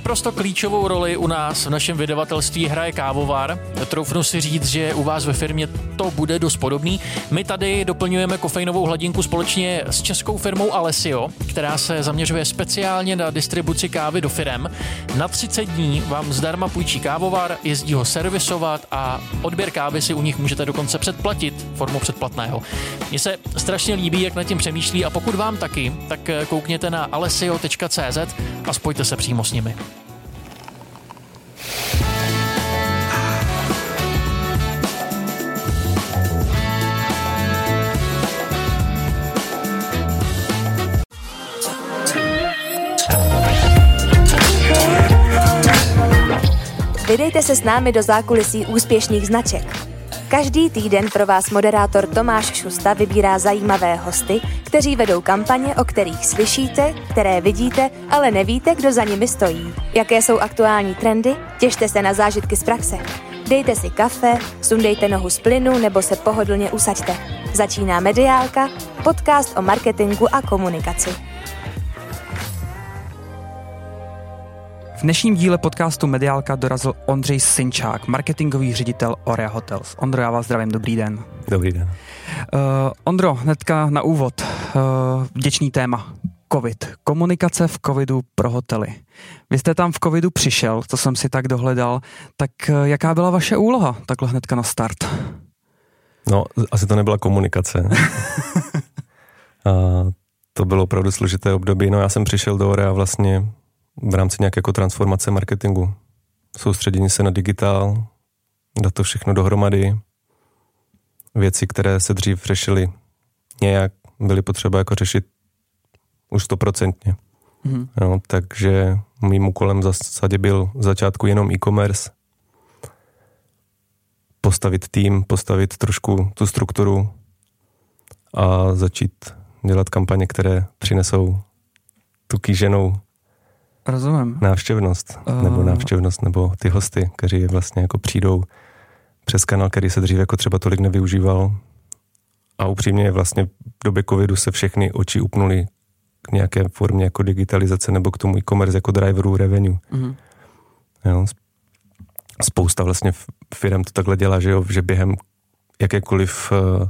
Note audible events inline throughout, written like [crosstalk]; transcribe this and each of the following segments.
Naprosto klíčovou roli u nás v našem vydavatelství hraje kávovar. Troufnu si říct, že u vás ve firmě to bude dost podobný. My tady doplňujeme kofeinovou hladinku společně s českou firmou Alessio, která se zaměřuje speciálně na distribuci kávy do firem. Na 30 dní vám zdarma půjčí kávovar, jezdí ho servisovat a odběr kávy si u nich můžete dokonce předplatit formou předplatného. Mně se strašně líbí, jak nad tím přemýšlí a pokud vám taky, tak koukněte na alessio.cz a spojte se přímo s nimi. Vydejte se s námi do zákulisí úspěšných značek. Každý týden pro vás moderátor Tomáš Šusta vybírá zajímavé hosty, kteří vedou kampaně, o kterých slyšíte, které vidíte, ale nevíte, kdo za nimi stojí. Jaké jsou aktuální trendy? Těšte se na zážitky z praxe. Dejte si kafe, sundejte nohu z plynu nebo se pohodlně usaďte. Začíná Mediálka, podcast o marketingu a komunikaci. V dnešním díle podcastu Mediálka dorazil Ondřej Sinčák, marketingový ředitel Orea Hotels. Ondro, já vás zdravím, dobrý den. Dobrý den. Uh, Ondro, hnedka na úvod. Uh, vděčný téma. COVID. Komunikace v covidu pro hotely. Vy jste tam v covidu přišel, to jsem si tak dohledal. Tak uh, jaká byla vaše úloha takhle hnedka na start? No, asi to nebyla komunikace. a [laughs] to bylo opravdu složité období. No já jsem přišel do Orea vlastně v rámci nějaké jako transformace marketingu. Soustředění se na digitál, dát to všechno dohromady. Věci, které se dřív řešily nějak, byly potřeba jako řešit už stoprocentně. Mm-hmm. No, takže mým úkolem v zásadě byl v začátku jenom e-commerce, postavit tým, postavit trošku tu strukturu a začít dělat kampaně, které přinesou tu kýženou Rozumím. Návštěvnost, uh... nebo návštěvnost, nebo ty hosty, kteří vlastně jako přijdou přes kanál, který se dřív jako třeba tolik nevyužíval. A upřímně vlastně v době covidu se všechny oči upnuly k nějaké formě jako digitalizace nebo k tomu e-commerce jako driveru revenue. Uh-huh. Jo, spousta vlastně firm to takhle dělá, že jo, že během jakékoliv, uh,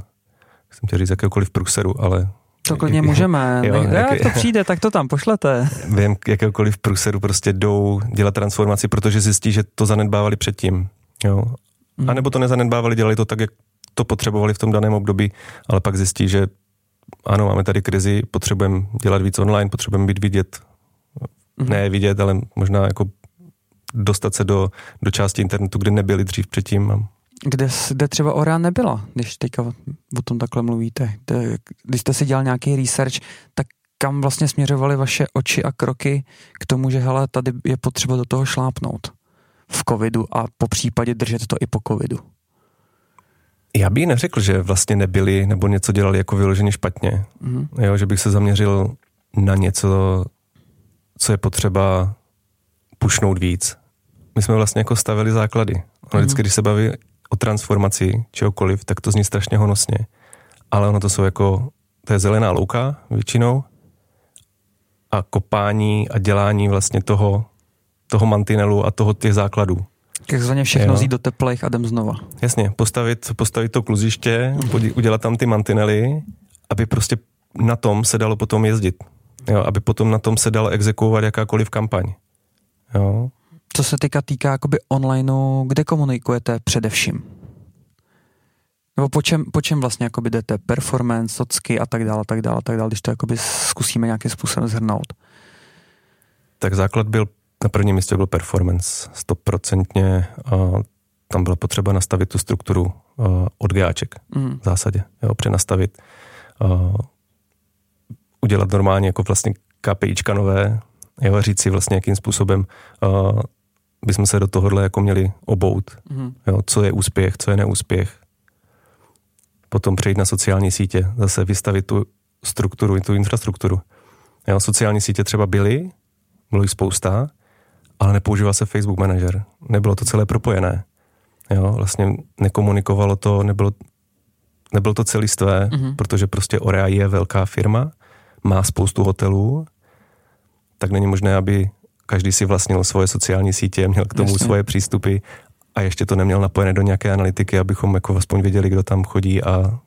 jsem chtěl říct jakékoliv průseru, ale to klidně můžeme. Jo, jak, jak to přijde, tak to tam pošlete. Vím, jakéhokoliv průseru prostě jdou dělat transformaci, protože zjistí, že to zanedbávali předtím. Jo. Hmm. A nebo to nezanedbávali, dělali to tak, jak to potřebovali v tom daném období, ale pak zjistí, že ano, máme tady krizi, potřebujeme dělat víc online, potřebujeme být vidět, hmm. ne vidět, ale možná jako dostat se do, do části internetu, kde nebyli dřív předtím kde, kde třeba Orea nebyla, když teďka o tom takhle mluvíte. Kde, když jste si dělal nějaký research, tak kam vlastně směřovaly vaše oči a kroky k tomu, že hele, tady je potřeba do toho šlápnout v covidu a po případě držet to i po covidu? Já bych neřekl, že vlastně nebyli nebo něco dělali jako vyloženě špatně. Mm-hmm. Jo, že bych se zaměřil na něco, co je potřeba pušnout víc. My jsme vlastně jako stavili základy. mm-hmm. vždycky, když se baví o transformaci čehokoliv, tak to zní strašně honosně. Ale ono to jsou jako, to je zelená louka většinou a kopání a dělání vlastně toho, toho mantinelu a toho těch základů. Takzvaně všechno vzít do teplejch a jdem znova. Jasně, postavit, postavit to kluziště, udělat tam ty mantinely, aby prostě na tom se dalo potom jezdit. Jo, aby potom na tom se dalo exekuovat jakákoliv kampaň. Jo co se týká týká jakoby onlineu, kde komunikujete především? Nebo po čem, po čem vlastně jakoby jdete? Performance, socky a tak dále, tak dále, tak dále, když to jakoby zkusíme nějakým způsobem zhrnout. Tak základ byl, na prvním místě byl performance, stoprocentně. Tam bylo potřeba nastavit tu strukturu od Gáček mm. v zásadě, jo, přenastavit. Udělat normálně jako vlastně KPIčka nové, jo, říct si vlastně, jakým způsobem bychom se do tohohle jako měli obout. Mm. Jo, co je úspěch, co je neúspěch. Potom přejít na sociální sítě, zase vystavit tu strukturu, tu infrastrukturu. Jo, sociální sítě třeba byly, bylo jich spousta, ale nepoužíval se Facebook Manager. Nebylo to celé propojené. Jo, vlastně nekomunikovalo to, nebylo, nebylo to celistvé, mm-hmm. protože prostě Orea je velká firma, má spoustu hotelů, tak není možné, aby každý si vlastnil svoje sociální sítě, měl k tomu Jasně. svoje přístupy a ještě to neměl napojené do nějaké analytiky, abychom jako aspoň věděli, kdo tam chodí a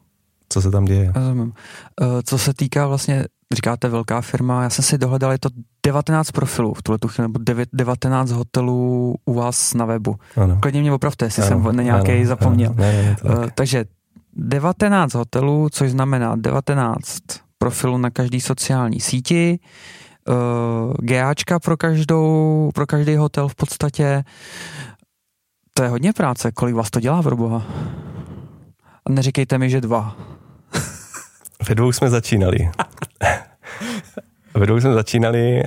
co se tam děje. Rozumím. Uh, co se týká vlastně, říkáte velká firma, já jsem si dohledal, je to 19 profilů v tuhle tu chvíli, nebo 9, 19 hotelů u vás na webu. Ano. Klidně mě opravte, jestli Ano, jsem na nějaký zapomněl. Ano, ne, ne, Uh, tak. takže 19 hotelů, což znamená 19 profilů na každý sociální síti, uh, GAčka pro každou, pro každý hotel v podstatě. To je hodně práce, kolik vás to dělá pro boha? A neříkejte mi, že dva. Ve dvou jsme začínali. Ve dvou jsme začínali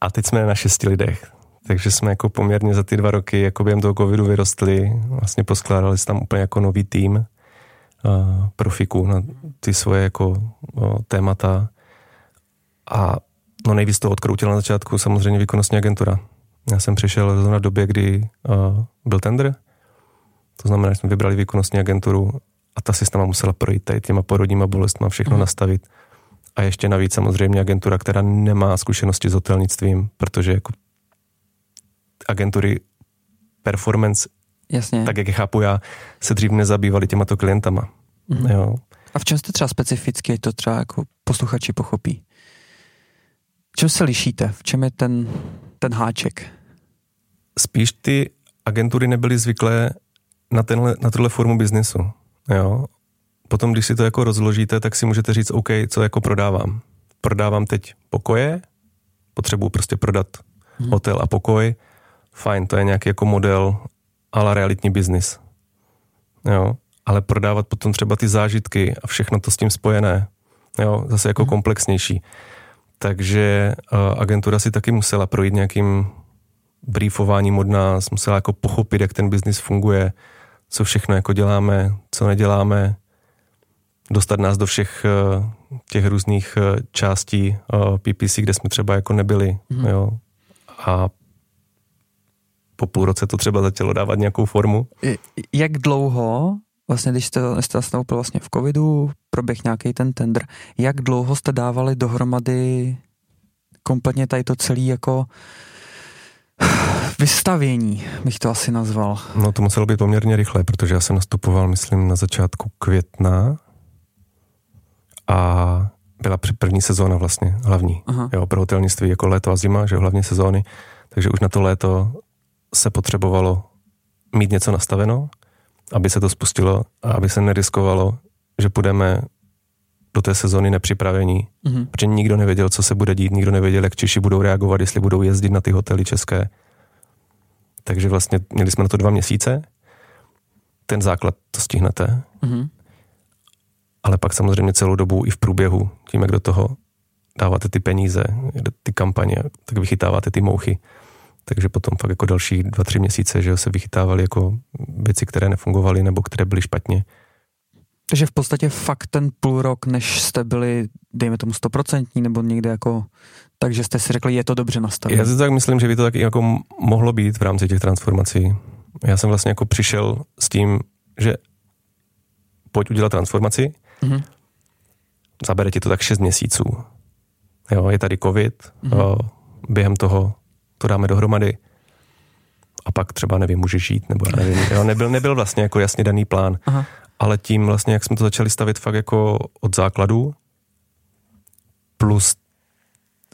a teď jsme na šesti lidech. Takže jsme jako poměrně za ty dva roky jako během toho covidu vyrostli. Vlastně poskládali se tam úplně jako nový tým uh, profiků na ty svoje jako uh, témata. A no nejvíc to odkroutila na začátku samozřejmě výkonnostní agentura. Já jsem přišel zrovna v době, kdy uh, byl tender. To znamená, že jsme vybrali výkonnostní agenturu a ta si s náma musela projít tady těma porodníma bolestma, všechno Mhm. nastavit. A ještě navíc samozřejmě agentura, která nemá zkušenosti s hotelnictvím, protože jako agentury performance, Jasně. tak jak je chápu já, se dřív nezabývaly těmato klientama. Mhm. Jo. A v čem jste třeba specificky, to třeba jako posluchači pochopí? Čem se lišíte? V čem je ten, ten háček? Spíš ty agentury nebyly zvyklé na, tenhle, na tuhle formu biznesu. Jo. Potom, když si to jako rozložíte, tak si můžete říct, OK, co jako prodávám. Prodávám teď pokoje, potřebuji prostě prodat Mhm. hotel a pokoj, fajn, to je nějaký jako model ale realitní biznis. Jo, ale prodávat potom třeba ty zážitky a všechno to s tím spojené, jo, zase jako Mhm. komplexnější. Takže uh, agentura si taky musela projít nějakým briefováním od nás, musela jako pochopit, jak ten biznis funguje, co všechno jako děláme, co neděláme, dostat nás do všech uh, těch různých uh, částí uh, PPC, kde jsme třeba jako nebyli, Mhm. jo. A po půl roce to třeba začalo dávat nějakou formu. Jak dlouho, vlastně když jste, jste nastoupil vlastně v covidu, proběh nějaký ten tender, jak dlouho jste dávali dohromady kompletně tady to celý jako [sighs] vystavění, bych to asi nazval. No to muselo být poměrně rychle, protože já jsem nastupoval, myslím, na začátku května a byla první sezóna vlastně, hlavní. Aha. Jo, pro hotelnictví jako léto a zima, že jo, hlavně sezóny. Takže už na to léto se potřebovalo mít něco nastaveno, aby se to spustilo a aby se neriskovalo, že půjdeme do té sezóny nepřipravení, Mhm. protože nikdo nevěděl, co se bude dít, nikdo nevěděl, jak Češi budou reagovat, jestli budou jezdit na ty hotely české. Takže vlastně měli jsme na to dva měsíce, ten základ to stihnete, Mhm. ale pak samozřejmě celou dobu i v průběhu, tím, jak do toho dáváte ty peníze, ty kampaně, tak vychytáváte ty mouchy. Takže potom fakt jako další dva, tři měsíce, že se vychytávaly jako věci, které nefungovaly nebo které byly špatně. Takže v podstatě fakt ten půl rok, než jste byli, dejme tomu stoprocentní, nebo někde jako, takže jste si řekli, je to dobře nastavené. Já si tak myslím, že by to tak jako mohlo být v rámci těch transformací. Já jsem vlastně jako přišel s tím, že pojď udělat transformaci, Mhm. zabere ti to tak 6 měsíců. Jo, je tady covid, Mhm. jo, během toho to dáme dohromady a pak třeba, nevím, můžeš žít, nebo já nevím. Jo, nebyl, nebyl vlastně jako jasně daný plán, Aha. ale tím vlastně, jak jsme to začali stavit fakt jako od základu, plus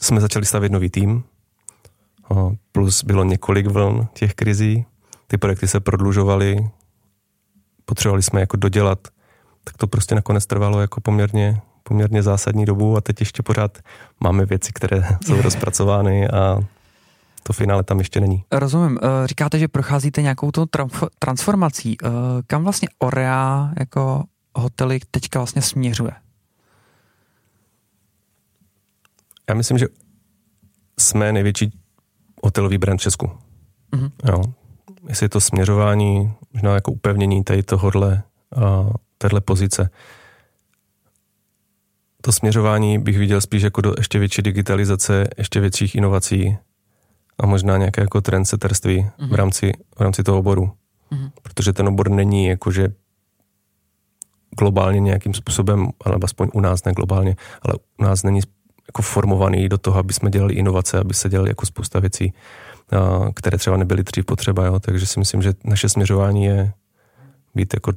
jsme začali stavět nový tým, plus bylo několik vln těch krizí, ty projekty se prodlužovaly, potřebovali jsme jako dodělat, tak to prostě nakonec trvalo jako poměrně, poměrně zásadní dobu a teď ještě pořád máme věci, které [laughs] jsou rozpracovány a to finále tam ještě není. Rozumím. Eh, Říkáte, že procházíte nějakou tramf- transformací. Eh, Kam vlastně Orea jako hotely teďka vlastně směřuje? Já myslím, že jsme největší hotelový brand v Česku. Mhm. Jo. Jestli je to směřování, možná jako upevnění tady tohohle, uh, téhle pozice. To směřování bych viděl spíš jako do ještě větší digitalizace, ještě větších inovací a možná nějaké jako trendsetterství Mhm. v, rámci, v rámci toho oboru. Mhm. Protože ten obor není jakože globálně nějakým způsobem, alebo aspoň u nás ne globálně, ale u nás není jako formovaný do toho, aby jsme dělali inovace, aby se dělali jako spousta věcí, které třeba nebyly dřív potřeba, jo? takže si myslím, že naše směřování je být jako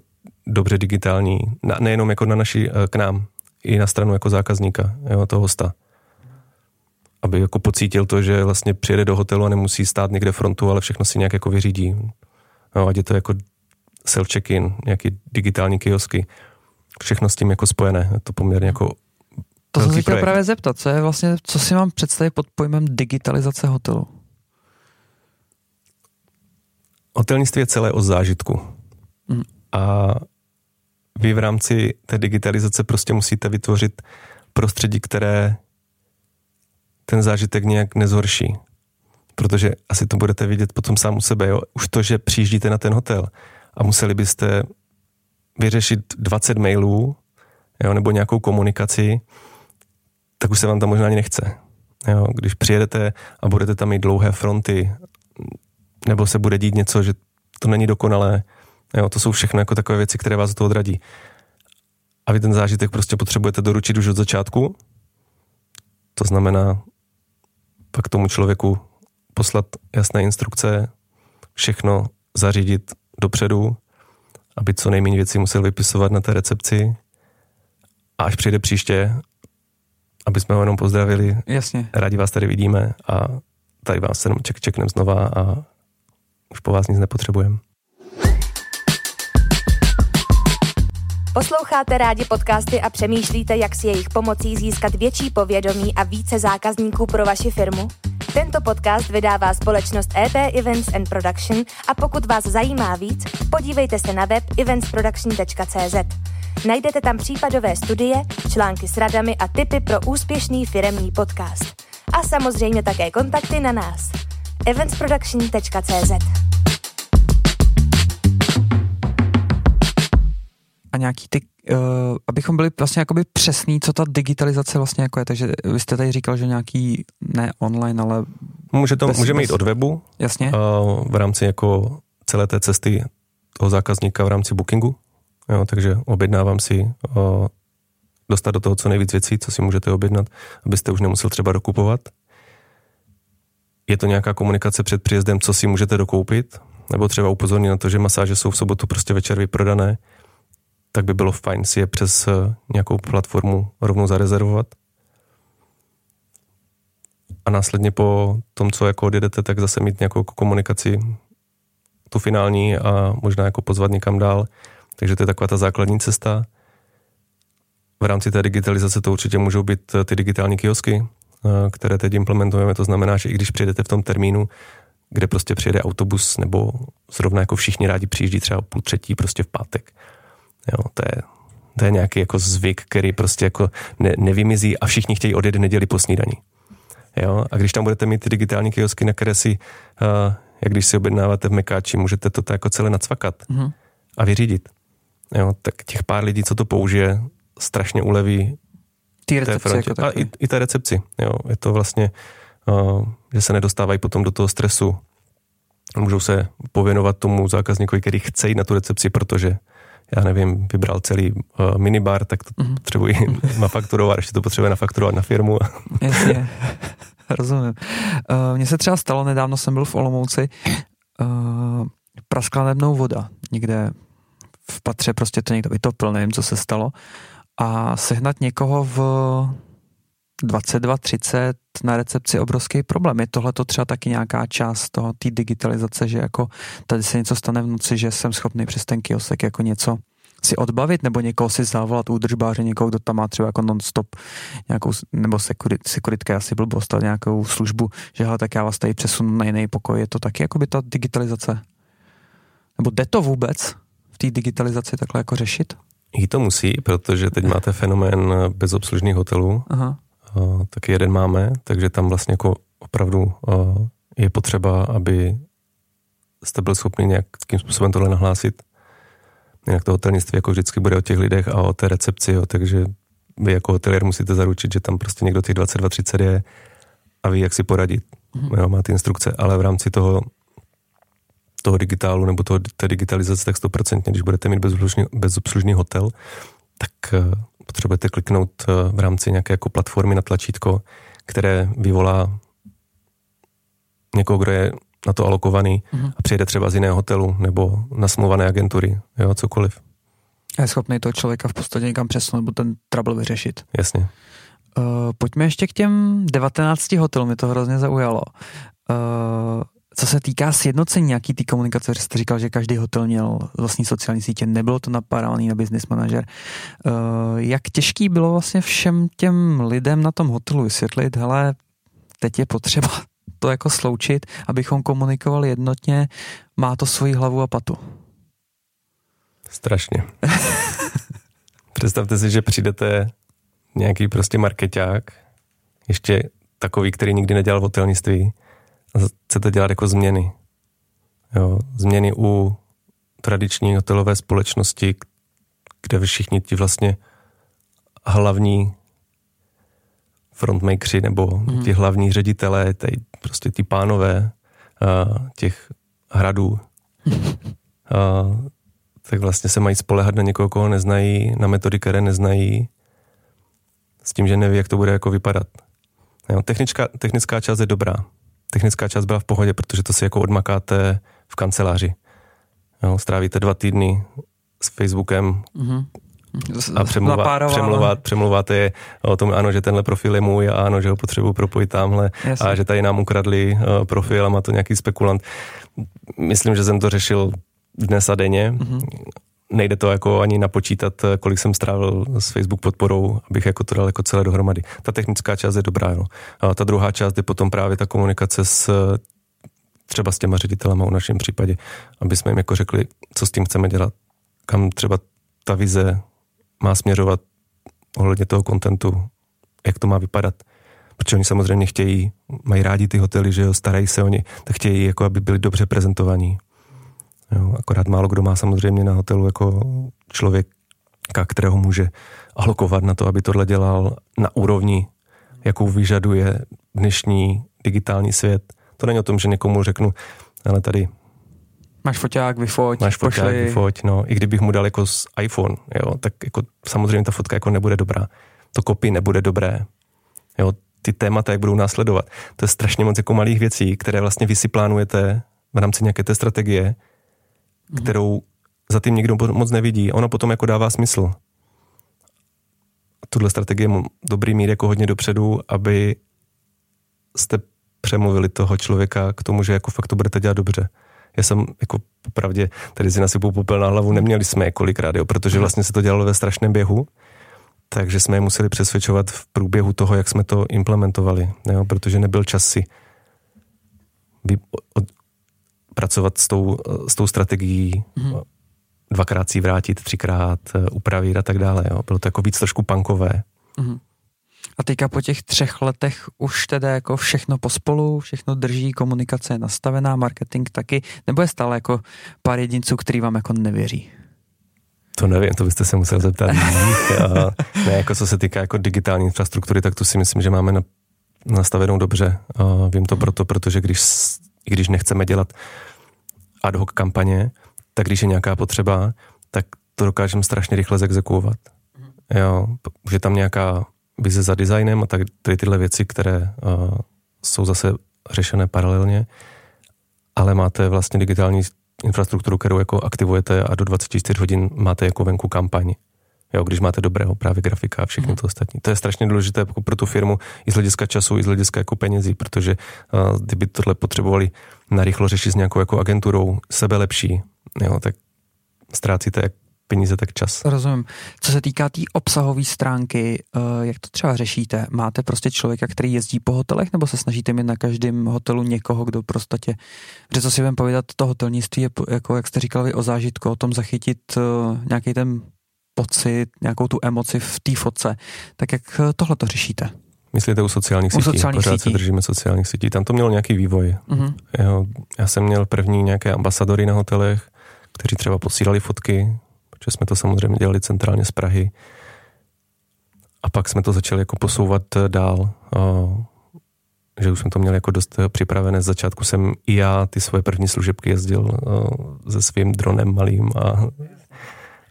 dobře digitální, nejenom jako na naši, k nám, i na stranu jako zákazníka, jo, toho hosta. Aby jako pocítil to, že vlastně přijede do hotelu a nemusí stát někde frontu, ale všechno si nějak jako vyřídí. No, ať je to jako self-check-in, nějaký digitální kiosky, všechno s tím jako spojené. Je to poměrně jako To jsem se chtěl právě zeptat, co je vlastně, co si mám představit pod pojmem digitalizace hotelu? Hotelnictví je celé o zážitku. Mm. A vy v rámci té digitalizace prostě musíte vytvořit prostředí, které ten zážitek nějak nezhorší. Protože asi to budete vidět potom sám u sebe. Jo? Už to, že přijíždíte na ten hotel a museli byste vyřešit 20 mailů jo, nebo nějakou komunikaci, tak už se vám tam možná ani nechce. Jo, když přijedete a budete tam mít dlouhé fronty, nebo se bude dít něco, že to není dokonalé, jo, to jsou všechno jako takové věci, které vás toho odradí. A vy ten zážitek prostě potřebujete doručit už od začátku, to znamená pak tomu člověku poslat jasné instrukce, všechno zařídit dopředu, aby co nejméně věcí musel vypisovat na té recepci a až přijde příště, aby jsme ho jenom pozdravili. Jasně. Rádi vás tady vidíme a tady vás jenom ček, čeknem znova a už po vás nic nepotřebujeme. Posloucháte rádi podcasty a přemýšlíte, jak si jejich pomocí získat větší povědomí a více zákazníků pro vaši firmu? Tento podcast vydává společnost EP Events and Production a pokud vás zajímá víc, podívejte se na web eventsproduction.cz. Najdete tam případové studie, články s radami a tipy pro úspěšný firemní podcast. A samozřejmě také kontakty na nás. eventsproduction.cz A nějaký ty, uh, abychom byli vlastně jakoby přesný, co ta digitalizace vlastně jako je. Takže vy jste tady říkal, že nějaký, ne online, ale... Může to, bez, můžeme jít od webu. Jasně. Uh, v rámci jako celé té cesty toho zákazníka v rámci bookingu. Jo, takže objednávám si uh, dostat do toho co nejvíc věcí, co si můžete objednat, abyste už nemusel třeba dokupovat. Je to nějaká komunikace před příjezdem, co si můžete dokoupit, nebo třeba upozornit na to, že masáže jsou v sobotu prostě večer vyprodané, tak by bylo fajn si je přes uh, nějakou platformu rovnou zarezervovat. A následně po tom, co jako odjedete, tak zase mít nějakou komunikaci tu finální a možná jako pozvat někam dál, takže to je taková ta základní cesta. V rámci té digitalizace to určitě můžou být eh, ty digitální kiosky, eh, které teď implementujeme. To znamená, že i když přijedete v tom termínu, kde prostě přijede autobus, nebo zrovna jako všichni rádi přijíždí třeba půl třetí prostě v pátek. Jo, to je, to je nějaký jako zvyk, který prostě jako ne, nevymizí a všichni chtějí odjet neděli po snídani. Jo, a když tam budete mít ty digitální kiosky, na které si, uh, jak když si objednáváte v Mekáči, můžete to jako celé nacvakat mm-hmm. a vyřídit jo, tak těch pár lidí, co to použije, strašně uleví Ty recepci, jako a i, i té recepci. Jo. Je to vlastně, uh, že se nedostávají potom do toho stresu. Můžou se pověnovat tomu zákazníkovi, který chce jít na tu recepci, protože já nevím, vybral celý uh, minibar, tak to mm-hmm. potřebuji [laughs] nafakturovat, ještě to potřebuje nafakturovat na firmu. Jasně, [laughs] rozumím. Uh, mně se třeba stalo, nedávno jsem byl v Olomouci, uh, praskla nebnou voda někde v patře prostě to někdo vytopil, nevím, co se stalo. A sehnat někoho v 22.30 na recepci obrovský problém. Je tohle to třeba taky nějaká část toho té digitalizace, že jako tady se něco stane v noci, že jsem schopný přes ten kiosek jako něco si odbavit, nebo někoho si zavolat údržbáře, někoho, kdo tam má třeba jako non-stop nějakou, nebo sekurit, sekuritka asi blbost, nějakou službu, že hele, tak já vás tady přesunu na jiný pokoj. Je to taky jako by ta digitalizace? Nebo jde to vůbec? v té digitalizaci takhle jako řešit? I to musí, protože teď máte fenomén bezobslužných hotelů. Aha. Uh, taky jeden máme, takže tam vlastně jako opravdu uh, je potřeba, aby jste byl schopni nějakým způsobem tohle nahlásit. Jinak to hotelnictví jako vždycky bude o těch lidech a o té recepci, jo, takže vy jako hotelier musíte zaručit, že tam prostě někdo těch 22-30 je a ví, jak si poradit. Mm-hmm. Jo, máte instrukce, ale v rámci toho toho digitálu nebo toho, té digitalizace, tak 100%, když budete mít bezobslužný, bezobslužný hotel, tak uh, potřebujete kliknout eh, v rámci nějaké jako platformy na tlačítko, které vyvolá někoho, kdo je na to alokovaný mm-hmm. a přijede třeba z jiného hotelu nebo na smluvané agentury, jo, cokoliv. A je schopný toho člověka v podstatě někam přesunout nebo ten trouble vyřešit. Jasně. Uh, pojďme ještě k těm 19 hotelům, mě to hrozně zaujalo. Uh, co se týká sjednocení nějaký té komunikace, jste říkal, že každý hotel měl vlastní sociální sítě, nebylo to napárovaný na business manager. Uh, jak těžký bylo vlastně všem těm lidem na tom hotelu vysvětlit, hele, teď je potřeba [laughs] to jako sloučit, abychom komunikovali jednotně, má to svoji hlavu a patu. Strašně. [laughs] Představte si, že přijdete nějaký prostě marketák, ještě takový, který nikdy nedělal v hotelnictví chcete dělat jako změny. Jo, změny u tradiční hotelové společnosti, kde všichni ti vlastně hlavní frontmakeři nebo mm. ti hlavní ředitelé, tady prostě ty pánové uh, těch hradů, uh, [laughs] tak vlastně se mají spolehat na někoho, koho neznají, na metody, které neznají, s tím, že neví, jak to bude jako vypadat. Jo, technická, technická část je dobrá. Technická část byla v pohodě, protože to si jako odmakáte v kanceláři. Jo, strávíte dva týdny s Facebookem, mm-hmm a přemluvat, přemluvat, přemluváte je o tom, ano, že tenhle profil je můj a ano, že ho potřebuji propojit tamhle Jasně. a že tady nám ukradli uh, profil a má to nějaký spekulant. Myslím, že jsem to řešil dnes a denně. Mm-hmm. Nejde to jako ani napočítat, kolik jsem strávil s Facebook podporou, abych jako to dal jako celé dohromady. Ta technická část je dobrá, jo. A ta druhá část je potom právě ta komunikace s třeba s těma ředitelama v našem případě, aby jsme jim jako řekli, co s tím chceme dělat, kam třeba ta vize má směřovat ohledně toho kontentu, jak to má vypadat. Protože oni samozřejmě chtějí, mají rádi ty hotely, že jo, starají se o ně, tak chtějí, jako aby byli dobře prezentovaní. Jo, akorát málo kdo má samozřejmě na hotelu jako člověka, kterého může alokovat na to, aby tohle dělal na úrovni, jakou vyžaduje dnešní digitální svět. To není o tom, že někomu řeknu, ale tady Máš foťák, vyfoť, Máš foťák, pošli. vyfoť, no. I kdybych mu dal jako z iPhone, jo, tak jako samozřejmě ta fotka jako nebude dobrá. To kopy nebude dobré. Jo, ty témata, jak budou následovat. To je strašně moc jako malých věcí, které vlastně vy si plánujete v rámci nějaké té strategie, mm. kterou za tím nikdo moc nevidí. Ono potom jako dává smysl. Tuhle strategie je dobrý mít jako hodně dopředu, aby jste přemluvili toho člověka k tomu, že jako fakt to budete dělat dobře já jsem jako popravdě, tady si nasypou popel na hlavu, neměli jsme je kolikrát, jo, protože vlastně se to dělalo ve strašném běhu, takže jsme je museli přesvědčovat v průběhu toho, jak jsme to implementovali, jo, protože nebyl čas si pracovat s tou, s tou strategií, mm-hmm. dvakrát si vrátit, třikrát upravit a tak dále. Jo. Bylo to jako víc trošku punkové. Mm-hmm. A teďka po těch třech letech už teda jako všechno pospolu, všechno drží, komunikace je nastavená, marketing taky, nebo je stále jako pár jedinců, který vám jako nevěří? To nevím, to byste se musel zeptat. ne, jako co se týká jako digitální infrastruktury, tak tu si myslím, že máme na, nastavenou dobře. A vím to proto, protože když, i když nechceme dělat ad hoc kampaně, tak když je nějaká potřeba, tak to dokážeme strašně rychle zexekuovat. Jo, už je tam nějaká vize za designem a tak tady tyhle věci, které uh, jsou zase řešené paralelně, ale máte vlastně digitální infrastrukturu, kterou jako aktivujete a do 24 hodin máte jako venku kampaň. Jo, když máte dobrého právě grafika a všechno mm. to ostatní. To je strašně důležité jako pro tu firmu i z hlediska času, i z hlediska jako penězí, protože uh, kdyby tohle potřebovali narychlo řešit s nějakou jako agenturou sebe lepší, jo, tak ztrácíte jak peníze, tak čas. Rozumím. Co se týká té tý obsahové stránky, uh, jak to třeba řešíte? Máte prostě člověka, který jezdí po hotelech, nebo se snažíte mít na každém hotelu někoho, kdo prostě, že co si budeme povídat, to hotelnictví je, jako jak jste říkali, o zážitku, o tom zachytit uh, nějaký ten pocit, nějakou tu emoci v té fotce. Tak jak eh, tohle to řešíte? Myslíte u sociálních u sítí? Sociálních Pořád sítí. se držíme sociálních sítí. Tam to mělo nějaký vývoj. Uh-huh. Jo, já jsem měl první nějaké ambasadory na hotelech, kteří třeba posílali fotky protože jsme to samozřejmě dělali centrálně z Prahy. A pak jsme to začali jako posouvat eh, dál, eh, že už jsme to měli jako dost eh, připravené. Z začátku jsem i já ty svoje první služebky jezdil se svým dronem malým a,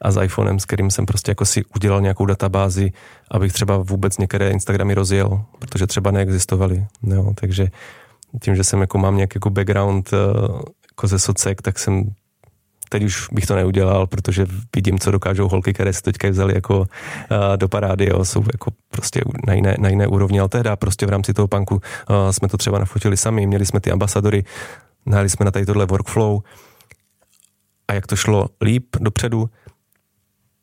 a s iPhonem, s kterým jsem prostě jako si udělal nějakou databázi, abych třeba vůbec některé Instagramy rozjel, protože třeba neexistovaly. No, takže tím, že jsem jako mám nějaký jako background eh, jako ze socek, tak jsem teď už bych to neudělal, protože vidím, co dokážou holky, které se teďka vzali jako uh, do parády, jo, jsou jako prostě na jiné, na jiné úrovni, ale tehdy prostě v rámci toho punku uh, jsme to třeba nafotili sami, měli jsme ty ambasadory, nahali jsme na tady tohle workflow a jak to šlo líp dopředu,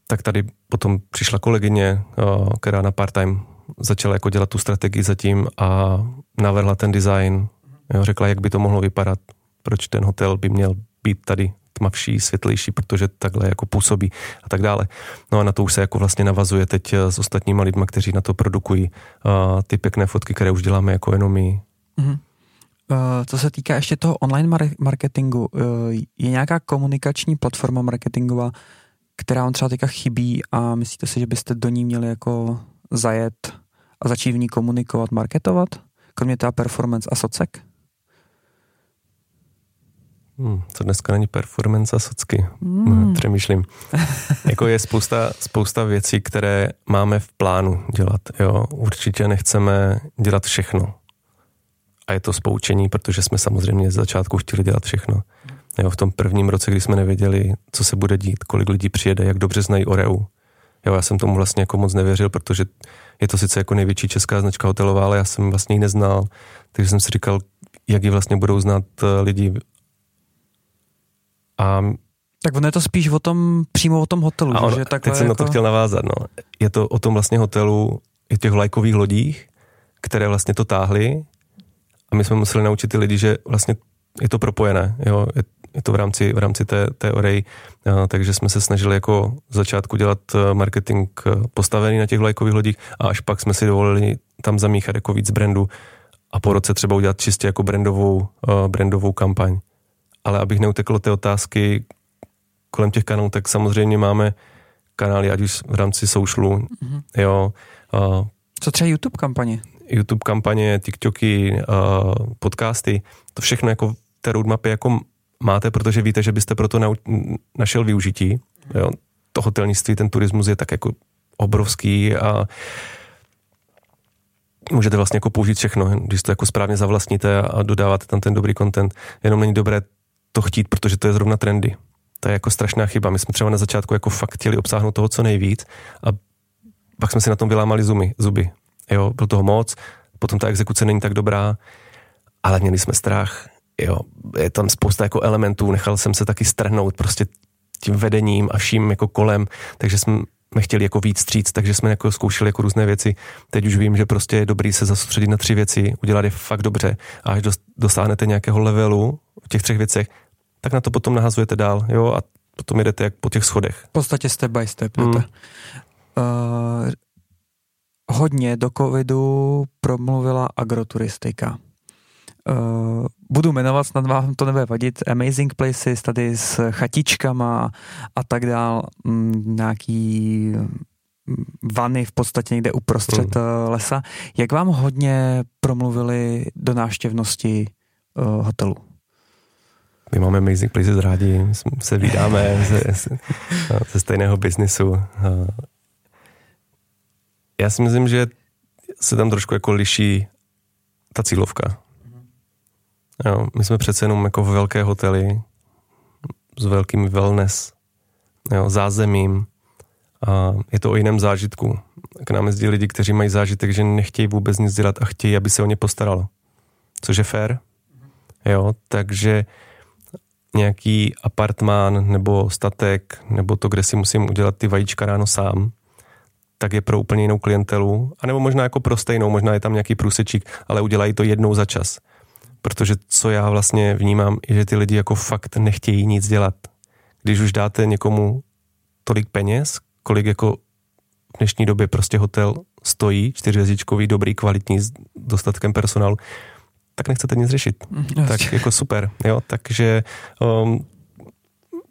tak tady potom přišla kolegyně, uh, která na part-time začala jako dělat tu strategii zatím a navrhla ten design, jo, řekla, jak by to mohlo vypadat, proč ten hotel by měl být tady tmavší, světlejší, protože takhle jako působí a tak dále. No a na to už se jako vlastně navazuje teď eh, s ostatníma lidma, kteří na to produkují uh, ty pěkné fotky, které už děláme jako jenom my. Mm-hmm. Uh, co se týká ještě toho online mar- marketingu, uh, je nějaká komunikační platforma marketingová, která vám třeba teďka chybí a myslíte si, že byste do ní měli jako zajet a začít v ní komunikovat, marketovat? Kromě teda performance a socek? Hmm, co dneska není performance a socky. Hmm. Přemýšlím. [laughs] jako je spousta, spousta věcí, které máme v plánu dělat. Jo. Určitě nechceme dělat všechno. A je to spoučení, protože jsme samozřejmě z začátku chtěli dělat všechno. Jo, v tom prvním roce, kdy jsme nevěděli, co se bude dít, kolik lidí přijede, jak dobře znají Oreu. Jo, já jsem tomu vlastně jako moc nevěřil, protože je to sice jako největší česká značka hotelová, ale já jsem vlastně ji neznal. Takže jsem si říkal, jak ji vlastně budou znát eh, lidi a tak ono je to spíš o tom, přímo o tom hotelu. A on, že teď jsem jako... na to jako- chtěl navázat. No. Je to o tom vlastně hotelu, i těch lajkových lodích, které vlastně to táhly a my jsme museli naučit ty lidi, že vlastně je to propojené. Jo? Je, je to v rámci, v rámci té, té orej, takže jsme se snažili jako začátku dělat e, marketing e, postavený na těch lajkových lodích a až pak jsme si dovolili tam zamíchat jako víc brandu a po roce třeba udělat čistě jako brandovou, uh, brandovou kampaň ale abych neutekl té otázky kolem těch kanálů, tak samozřejmě máme kanály, ať už v rámci socialu, mm-hmm. jo. Co třeba YouTube kampaně? YouTube kampaně, TikToky, podcasty, to všechno jako v té roadmapě jako máte, protože víte, že byste pro to nau- našel využití. Jo. To hotelnictví, ten turismus je tak jako obrovský a můžete vlastně jako použít všechno, když to jako správně zavlastníte a dodáváte tam ten dobrý content. Jenom není dobré to chtít, protože to je zrovna trendy. To je jako strašná chyba. My jsme třeba na začátku jako fakt chtěli obsáhnout toho co nejvíc a pak jsme si na tom vylámali zuby. zuby. Jo, byl toho moc, potom ta exekuce není tak dobrá, ale měli jsme strach. Jo, je tam spousta jako elementů, nechal jsem se taky strhnout prostě tím vedením a vším jako kolem, takže jsme chtěli jako víc stříc, takže jsme jako zkoušeli jako různé věci. Teď už vím, že prostě je dobrý se zasoustředit na tři věci, udělat je fakt dobře a až dosáhnete nějakého levelu v těch třech věcech, tak na to potom nahazujete dál, jo, a potom jedete jak po těch schodech. V podstatě step by step, mm. Uh, hodně do covidu promluvila agroturistika. Uh, budu jmenovat, snad vám to nebude vadit, Amazing Places, tady s chatičkama a tak dál, mm, nějaký mm, vany v podstatě někde uprostřed mm. lesa. Jak vám hodně promluvili do návštěvnosti uh, hotelu? My máme Amazing Places rádi, se vydáme ze, [laughs] ze stejného biznisu. Já si myslím, že se tam trošku jako liší ta cílovka. Jo, my jsme přece jenom jako v velké hotely s velkým wellness, jo, zázemím a je to o jiném zážitku. K nám jezdí lidi, kteří mají zážitek, že nechtějí vůbec nic dělat a chtějí, aby se o ně postaralo. Což je fair. Jo, takže nějaký apartmán nebo statek, nebo to, kde si musím udělat ty vajíčka ráno sám, tak je pro úplně jinou klientelu, anebo možná jako pro stejnou, možná je tam nějaký průsečík, ale udělají to jednou za čas. Protože co já vlastně vnímám, je, že ty lidi jako fakt nechtějí nic dělat. Když už dáte někomu tolik peněz, kolik jako v dnešní době prostě hotel stojí, čtyřhvězdičkový, dobrý, kvalitní, s dostatkem personálu, tak nechcete nic řešit. Mm, tak jako super, jo, takže um,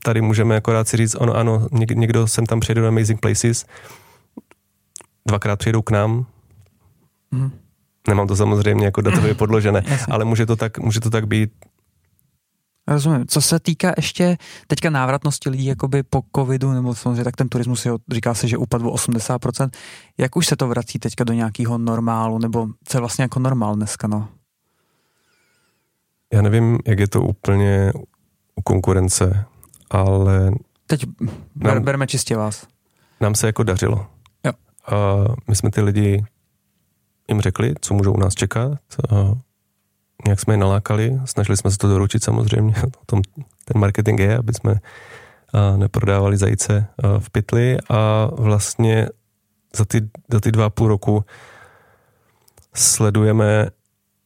tady můžeme akorát si říct, ono ano, někdo sem tam přijede do Amazing Places, dvakrát přijedou k nám, mm. Nemám to samozřejmě jako datově podložené, [laughs] ale může to tak, může to tak být Rozumím. Co se týká ještě teďka návratnosti lidí jakoby po covidu, nebo samozřejmě tak ten turismus je, říká se, že upadl o 80%. Jak už se to vrací teďka do nějakého normálu, nebo co je vlastně jako normál dneska, no? Já nevím, jak je to úplně u konkurence, ale... Teď ber, nám, bereme čistě vás. Nám se jako dařilo. Jo. A my jsme ty lidi jim řekli, co můžou u nás čekat. Nějak jsme je nalákali, snažili jsme se to doručit samozřejmě, [laughs] o tom ten marketing je, aby jsme neprodávali zajíce v pytli a vlastně za ty, za ty dva půl roku sledujeme,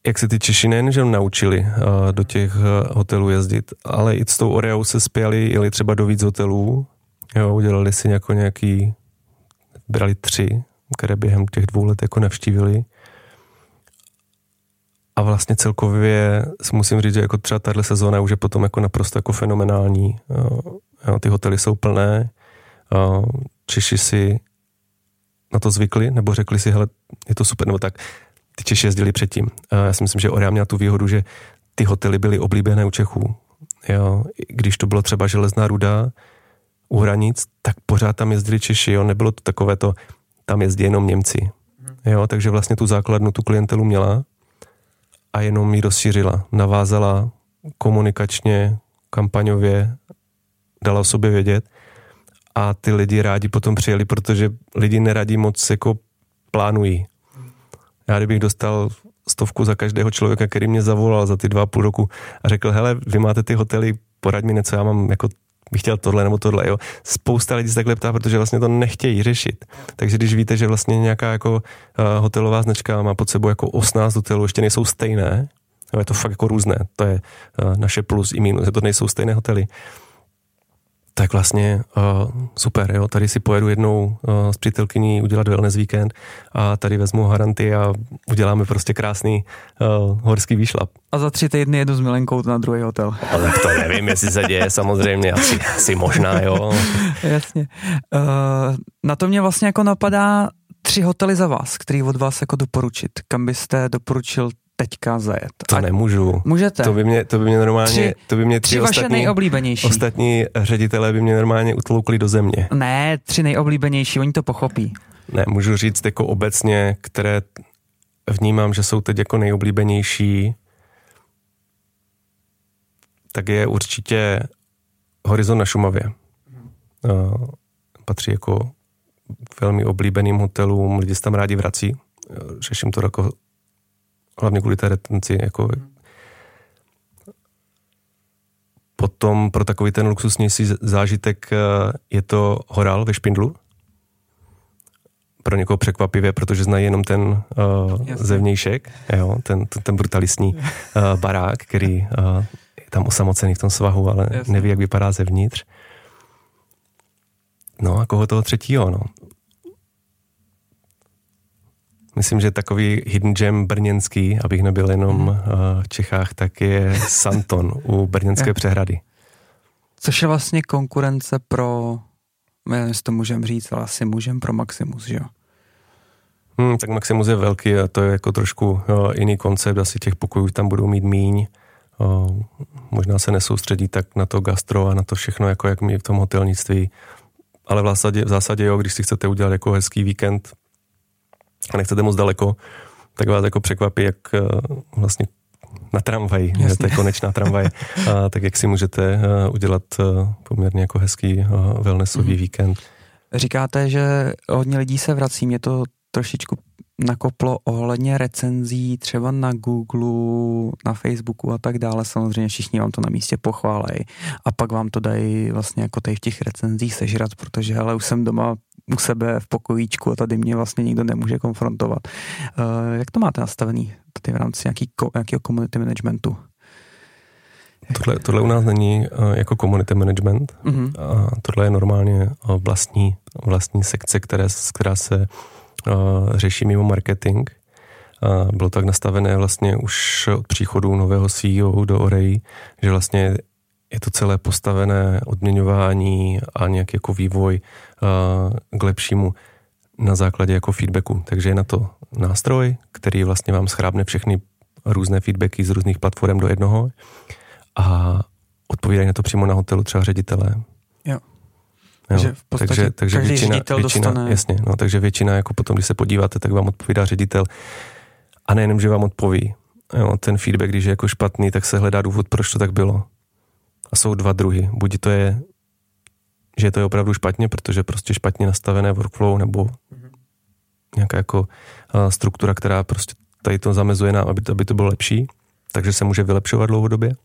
jak se ty Češi nejenže naučili do těch hotelů jezdit, ale i s tou Oreou se spěli, jeli třeba do víc hotelů, jo, udělali si nějaký, brali tři, které během těch dvou let jako navštívili a vlastně celkově si musím říct, že jako třeba tahle sezóna už je potom jako naprosto jako fenomenální. Jo, ty hotely jsou plné, Češi si na to zvykli, nebo řekli si, hele, je to super, nebo tak. Ty Češi jezdili předtím. Já si myslím, že Orea měla tu výhodu, že ty hotely byly oblíbené u Čechů. Jo, když to bylo třeba železná ruda u hranic, tak pořád tam jezdili Češi, jo, nebylo to takové to, tam jezdí jenom Němci. Jo, takže vlastně tu základnu, tu klientelu měla a jenom ji rozšířila. Navázala komunikačně, kampaňově, dala o sobě vědět a ty lidi rádi potom přijeli, protože lidi neradí moc jako plánují. Já kdybych dostal stovku za každého člověka, který mě zavolal za ty dva a půl roku a řekl, hele, vy máte ty hotely, poraď mi něco, já mám jako bych chtěl tohle nebo tohle, jo. Spousta lidí se takhle ptá, protože vlastně to nechtějí řešit. Takže když víte, že vlastně nějaká jako uh, hotelová značka má pod sebou jako 18 hotelů, ještě nejsou stejné, je to fakt jako různé, to je uh, naše plus i minus, že to nejsou stejné hotely, tak vlastně uh, super, jo, tady si pojedu jednou uh, s přítelkyní udělat wellness víkend a tady vezmu haranty a uděláme prostě krásný uh, horský výšlap. A za tři týdny jedu s Milenkou na druhý hotel. [laughs] Ale to nevím, jestli se děje, samozřejmě, asi, asi možná, jo. [laughs] Jasně. Uh, na to mě vlastně jako napadá tři hotely za vás, který od vás jako doporučit. Kam byste doporučil teďka zajet. To a nemůžu. Můžete. To by mě, to by mě normálně, tři, to by mě tři, tři vaše ostatní, nejoblíbenější. Ostatní ředitelé by mě normálně utloukli do země. Ne, tři nejoblíbenější, oni to pochopí. Ne, můžu říct jako obecně, které vnímám, že jsou teď jako nejoblíbenější, tak je určitě Horizon na Šumavě. Uh, patří jako velmi oblíbeným hotelům, lidi se tam rádi vrací. Řeším to jako hlavně kvůli té retenci. Jako Potom pro takový ten luxusnější zážitek eh, je to Horal ve Špindlu. Pro někoho překvapivě, protože znají jenom ten uh, zevnějšek, jo, ten, ten, ten brutalistní uh, [laughs] barák, který uh, je tam osamocený v tom svahu, ale Jasně. neví, jak vypadá zevnitř. No a koho toho třetího, no. Myslím, že takový hidden gem brněnský, abych nebyl jenom mhm. eh, v Čechách, tak je Santon u brněnské [laughs] přehrady. Což je vlastně konkurence pro, nevím, jestli to můžeme říct, ale asi můžeme pro Maximus, že jo? Hmm, tak Maximus je velký a to je jako trošku jo, jiný koncept, asi těch pokojů tam budou mít míň. O, možná se nesoustředí tak na to gastro a na to všechno, jako jak my v tom hotelnictví. Ale v zásadě, v zásadě jo, když si chcete udělat jako hezký víkend, a nechcete moc daleko, tak vás jako překvapí, jak eh, vlastně na tramvaj, to je konečná tramvaj, [laughs] a, tak jak si můžete uh, udělat uh, poměrně jako hezký wellnessový mm-hmm. víkend. Říkáte, že hodně lidí se vrací, mě to trošičku nakoplo ohledně recenzí třeba na Google, na Facebooku a tak dále. Samozřejmě všichni vám to na místě pochválejí a pak vám to dají vlastně jako tady v těch recenzích sežrat, protože hele, už jsem doma u sebe v pokojíčku a tady mě vlastně nikdo nemůže konfrontovat. Uh, jak to máte nastavený tady v rámci nějaký, nějakého community managementu? Tohle, tohle u nás není uh, jako community management. Mm-hmm. Uh, tohle je normálně uh, vlastní, vlastní sekce, které, která se řeší mimo marketing. Uh, bylo tak nastavené vlastně už od příchodu nového CEO do Orei, že vlastně je to celé postavené odměňování a nějaký jako vývoj uh, k lepšímu na základě jako feedbacku. Takže je na to nástroj, který vlastně vám schrábne všechny různé feedbacky z různých platform do jednoho a odpovídají na to přímo na hotelu třeba ředitelé. Jo. Jo, Že v podstatě takže, takže každý většina, ředitel většina, dostane- Jasně, no, takže většina, jako potom, když se podíváte, tak vám odpovídá ředitel. A nejenom, že vám odpoví. Jo, ten feedback, když je jako špatný, tak se hledá důvod, proč to tak bylo. A jsou dva druhy. Buď to je, že to je opravdu špatně, protože prostě špatně nastavené workflow, nebo nějaká jako uh, struktura, která prostě tady to zamezuje nám, aby to, aby to bylo lepší, takže se může vylepšovat dlouhodobě.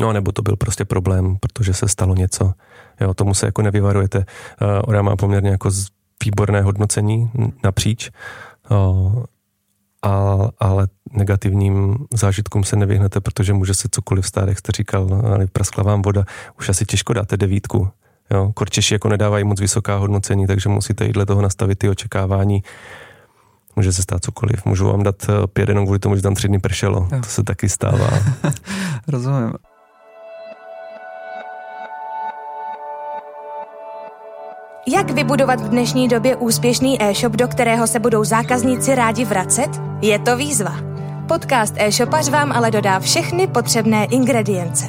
No, nebo to byl prostě problém, protože se stalo něco. Jo, tomu se jako nevyvarujete. Uh, Ora má poměrně jako výborné hodnocení napříč, uh, a, ale negativním zážitkům se nevyhnete, protože může se cokoliv stát, jak jste říkal, ale praskla vám voda, už asi těžko dáte devítku. Jo, Korčeši jako nedávají moc vysoká hodnocení, takže musíte jít dle toho nastavit ty očekávání. Může se stát cokoliv. Můžu vám dát eh, pět jenom kvůli tomu, že tam tři dny pršelo. Jo. To se taky stává. [laughs] Rozumím. Jak vybudovat v dnešní době úspěšný e-shop, do kterého se budou zákazníci rádi vracet? Je to výzva. Podcast e-shopař vám ale dodá všechny potřebné ingredience.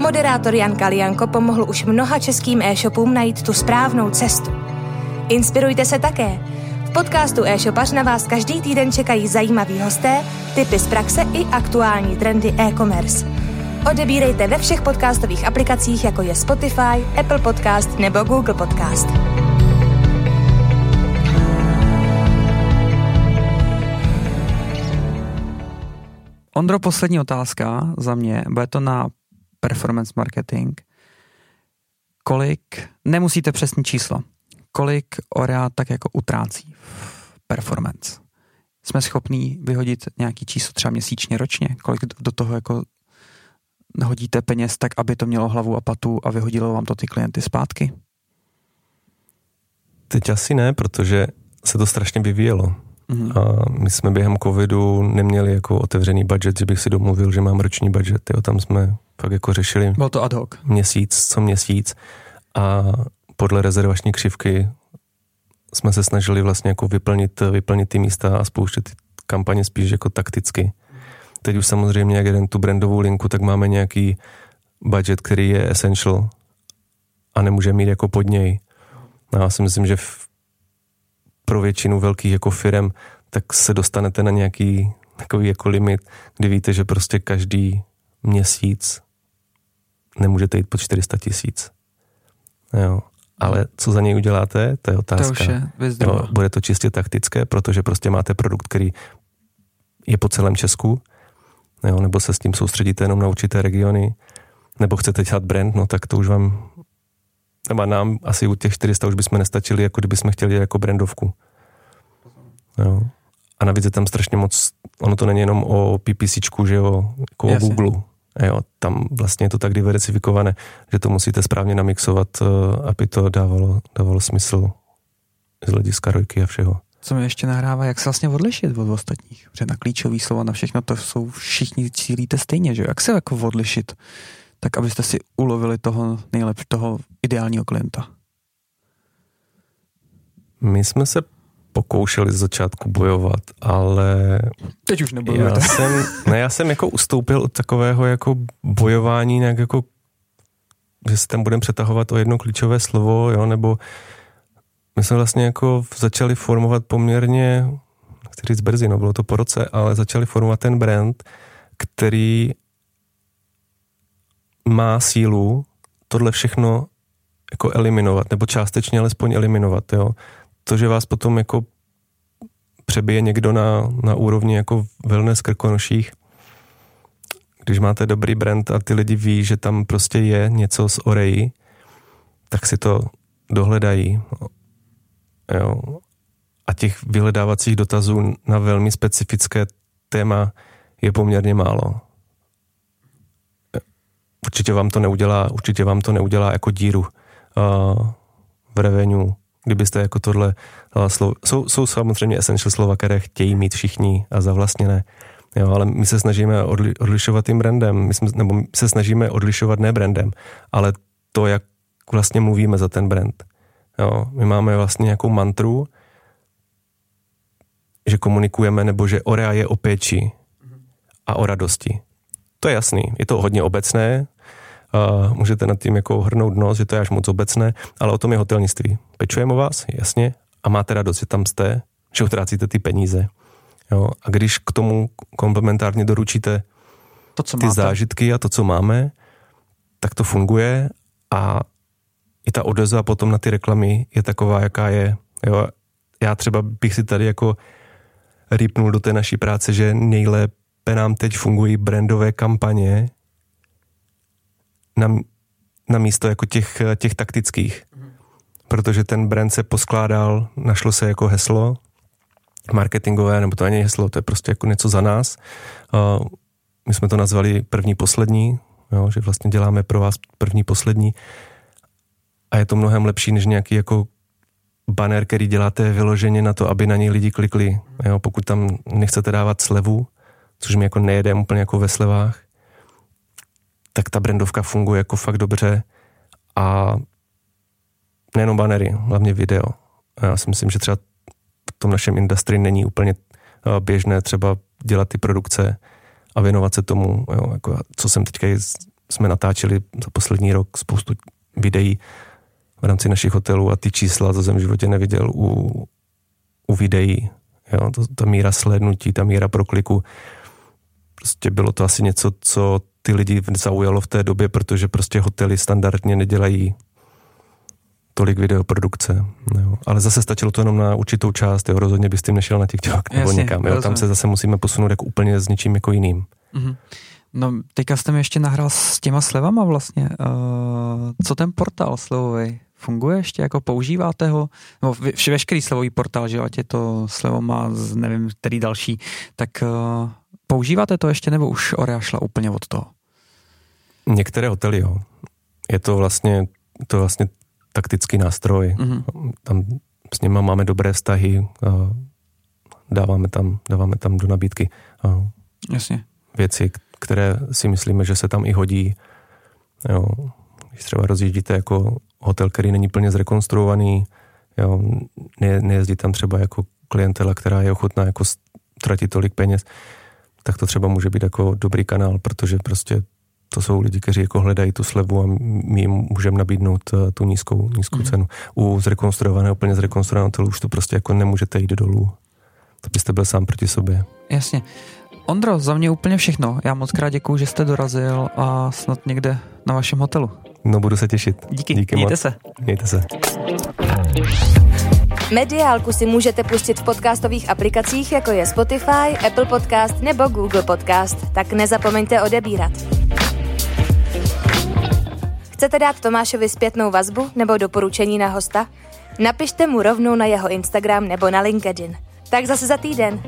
Moderátor Jan Kalianko pomohl už mnoha českým e-shopům najít tu správnou cestu. Inspirujte se také. V podcastu e-shopař na vás každý týden čekají zajímaví hosté, tipy z praxe i aktuální trendy e-commerce. Odebírejte ve všech podcastových aplikacích, jako je Spotify, Apple Podcast nebo Google Podcast. Ondro, poslední otázka za mě. Bude to na performance marketing. Kolik, nemusíte přesný číslo, kolik Orea tak jako utrácí v performance? Jsme schopní vyhodit nějaký číslo třeba měsíčně, ročně? Kolik do toho jako hodíte peněz tak, aby to mělo hlavu a patu a vyhodilo vám to ty klienty zpátky? Teď asi ne, protože se to strašně vyvíjelo. Mhm. A my jsme během covidu neměli jako otevřený budget, že bych si domluvil, že mám roční budget. Jo, tam jsme fakt jako řešili Bylo to ad hoc. měsíc co měsíc a podle rezervační křivky jsme se snažili vlastně jako vyplnit, vyplnit ty místa a spouštět ty kampaně spíš jako takticky. Teď už samozřejmě, jak jeden tu brandovou linku, tak máme nějaký budget, který je essential a nemůže mít jako pod něj. No, já si myslím, že v, pro většinu velkých jako firm tak se dostanete na nějaký takový jako limit, kdy víte, že prostě každý měsíc nemůžete jít pod 400 tisíc. Jo. Ale co za něj uděláte, to je To otázka. už je Jo, bude to čistě taktické, protože prostě máte produkt, který je po celém Česku, jo, nebo se s tím soustředíte jenom na určité regiony, nebo chcete dělat brand, no tak to už vám, nebo nám asi u těch 400 už bychom nestačili, jako kdyby jsme chtěli jako brandovku. Jo. A navíc je tam strašně moc, ono to není jenom o PPCčku, že jo, jako o Jasně. Google. Jo, tam vlastně je to tak diversifikované, že to musíte správně namixovat, eh, aby to dávalo, dávalo smysl z hlediska rojky a všeho. Co mi ještě nahrává, jak se vlastně odlišit od ostatních. Protože na klíčový slova, na všechno to jsou všichni cílíte stejně, že? Jak se jako odlišit, tak abyste si ulovili toho nejlepší, toho ideálního klienta. My jsme se pokoušeli z začátku bojovat, ale Teď už já jsem, ne, já jsem jako ustoupil od takového jako bojování nějak jako že se tam budeme přetahovat o jedno klíčové slovo, jo, nebo my jsme vlastně jako začali formovat poměrně, chci říct brzy, no bylo to po roce, ale začali formovat ten brand, který má sílu tohle všechno jako eliminovat, nebo částečně alespoň eliminovat, jo. To, že vás potom jako přebije někdo na, na úrovni jako wellness krkonoších, když máte dobrý brand a ty lidi ví, že tam prostě je něco z Oreji, tak si to dohledají. Jo. A těch vyhledávacích dotazů na velmi specifické téma je poměrně málo. Určitě vám to neudělá, určitě vám to neudělá jako díru uh, v revenue, kdybyste jako tohle uh, slovo, jsou, jsou samozřejmě essential slova, které chtějí mít všichni a zavlastněné, jo, ale my se snažíme odli, odlišovat tím brandem, my jsme, nebo my se snažíme odlišovat ne brandem, ale to, jak vlastně mluvíme za ten brand. Jo, my máme vlastně nějakou mantru, že komunikujeme, nebo že Orea je o péči a o radosti. To je jasný, je to hodně obecné, uh, můžete nad tím jako hrnout nos, že to je až moc obecné, ale o tom je hotelnictví. Pečujeme o vás, jasně, a máte radost, že tam jste, že utrácíte ty peníze. Jo? A když k tomu komplementárně doručíte to, co ty máte. zážitky a to, co máme, tak to funguje a i ta odezva potom na ty reklamy je taková, jaká je. Jo? Já třeba bych si tady jako rýpnul do té naší práce, že nejlépe nám teď fungují brandové kampaně na, na místo jako těch, těch taktických. Protože ten brand se poskládal, našlo se jako heslo marketingové, nebo to není heslo, to je prostě jako něco za nás. My jsme to nazvali první poslední, jo, že vlastně děláme pro vás první poslední a je to mnohem lepší než nějaký jako banner, který děláte vyloženě na to, aby na něj lidi klikli. Jo, pokud tam nechcete dávat slevu, což mi jako nejede úplně jako ve slevách, tak ta brandovka funguje jako fakt dobře a nejenom banery, hlavně video. Já si myslím, že třeba v tom našem industrii není úplně běžné třeba dělat ty produkce a věnovat se tomu, jo, jako co jsem teďka jsme natáčeli za poslední rok spoustu videí v rámci našich hotelů a ty čísla, to jsem v životě neviděl u, u videí. Jo, to, ta míra slednutí, ta míra prokliku, prostě bylo to asi něco, co ty lidi zaujalo v té době, protože prostě hotely standardně nedělají tolik videoprodukce. Jo. Ale zase stačilo to jenom na určitou část, jo. rozhodně bys tím nešel na TikTok nebo Jasně, někam. Jo. Tam se zase musíme posunout jako úplně s něčím jako jiným. Mm-hmm. No, teďka jste mi ještě nahrál s těma slevama vlastně. Uh, co ten portál slevový? Funguje ještě, jako používáte ho? No, vše, veškerý slevový portál, že ať je to slevoma, z nevím, který další, tak uh, používáte to ještě, nebo už Orea šla úplně od toho? Některé hotely, jo. Je to vlastně, to vlastně taktický nástroj. Mm-hmm. Tam s nimi máme dobré vztahy, a dáváme tam, dáváme tam do nabídky a Jasně. věci, které si myslíme, že se tam i hodí. Jo. Když třeba rozjíždíte jako hotel, který není plně zrekonstruovaný, jo, ne, nejezdí tam třeba jako klientela, která je ochotná jako tratit tolik peněz, tak to třeba může být jako dobrý kanál, protože prostě to jsou lidi, kteří jako hledají tu slevu a my jim můžeme nabídnout eh, tu nízkou, nízkou mm. cenu. U zrekonstruovaného, úplně zrekonstruovaného hotelu už to prostě jako nemůžete jít dolů. To byste byl sám proti sobě. Jasně. Ondro, za mě úplně všechno. Já moc krát děkuju, že jste dorazil a snad někde na vašem hotelu. No, budu se těšit. Díky, Díky mějte moc. se. Mějte se. Mediálku si můžete pustit v podcastových aplikacích, jako je Spotify, Apple Podcast nebo Google Podcast, tak nezapomeňte odebírat. Chcete dát Tomášovi zpětnou vazbu nebo doporučení na hosta? Napište mu rovnou na jeho Instagram nebo na LinkedIn. Tak zase za týden.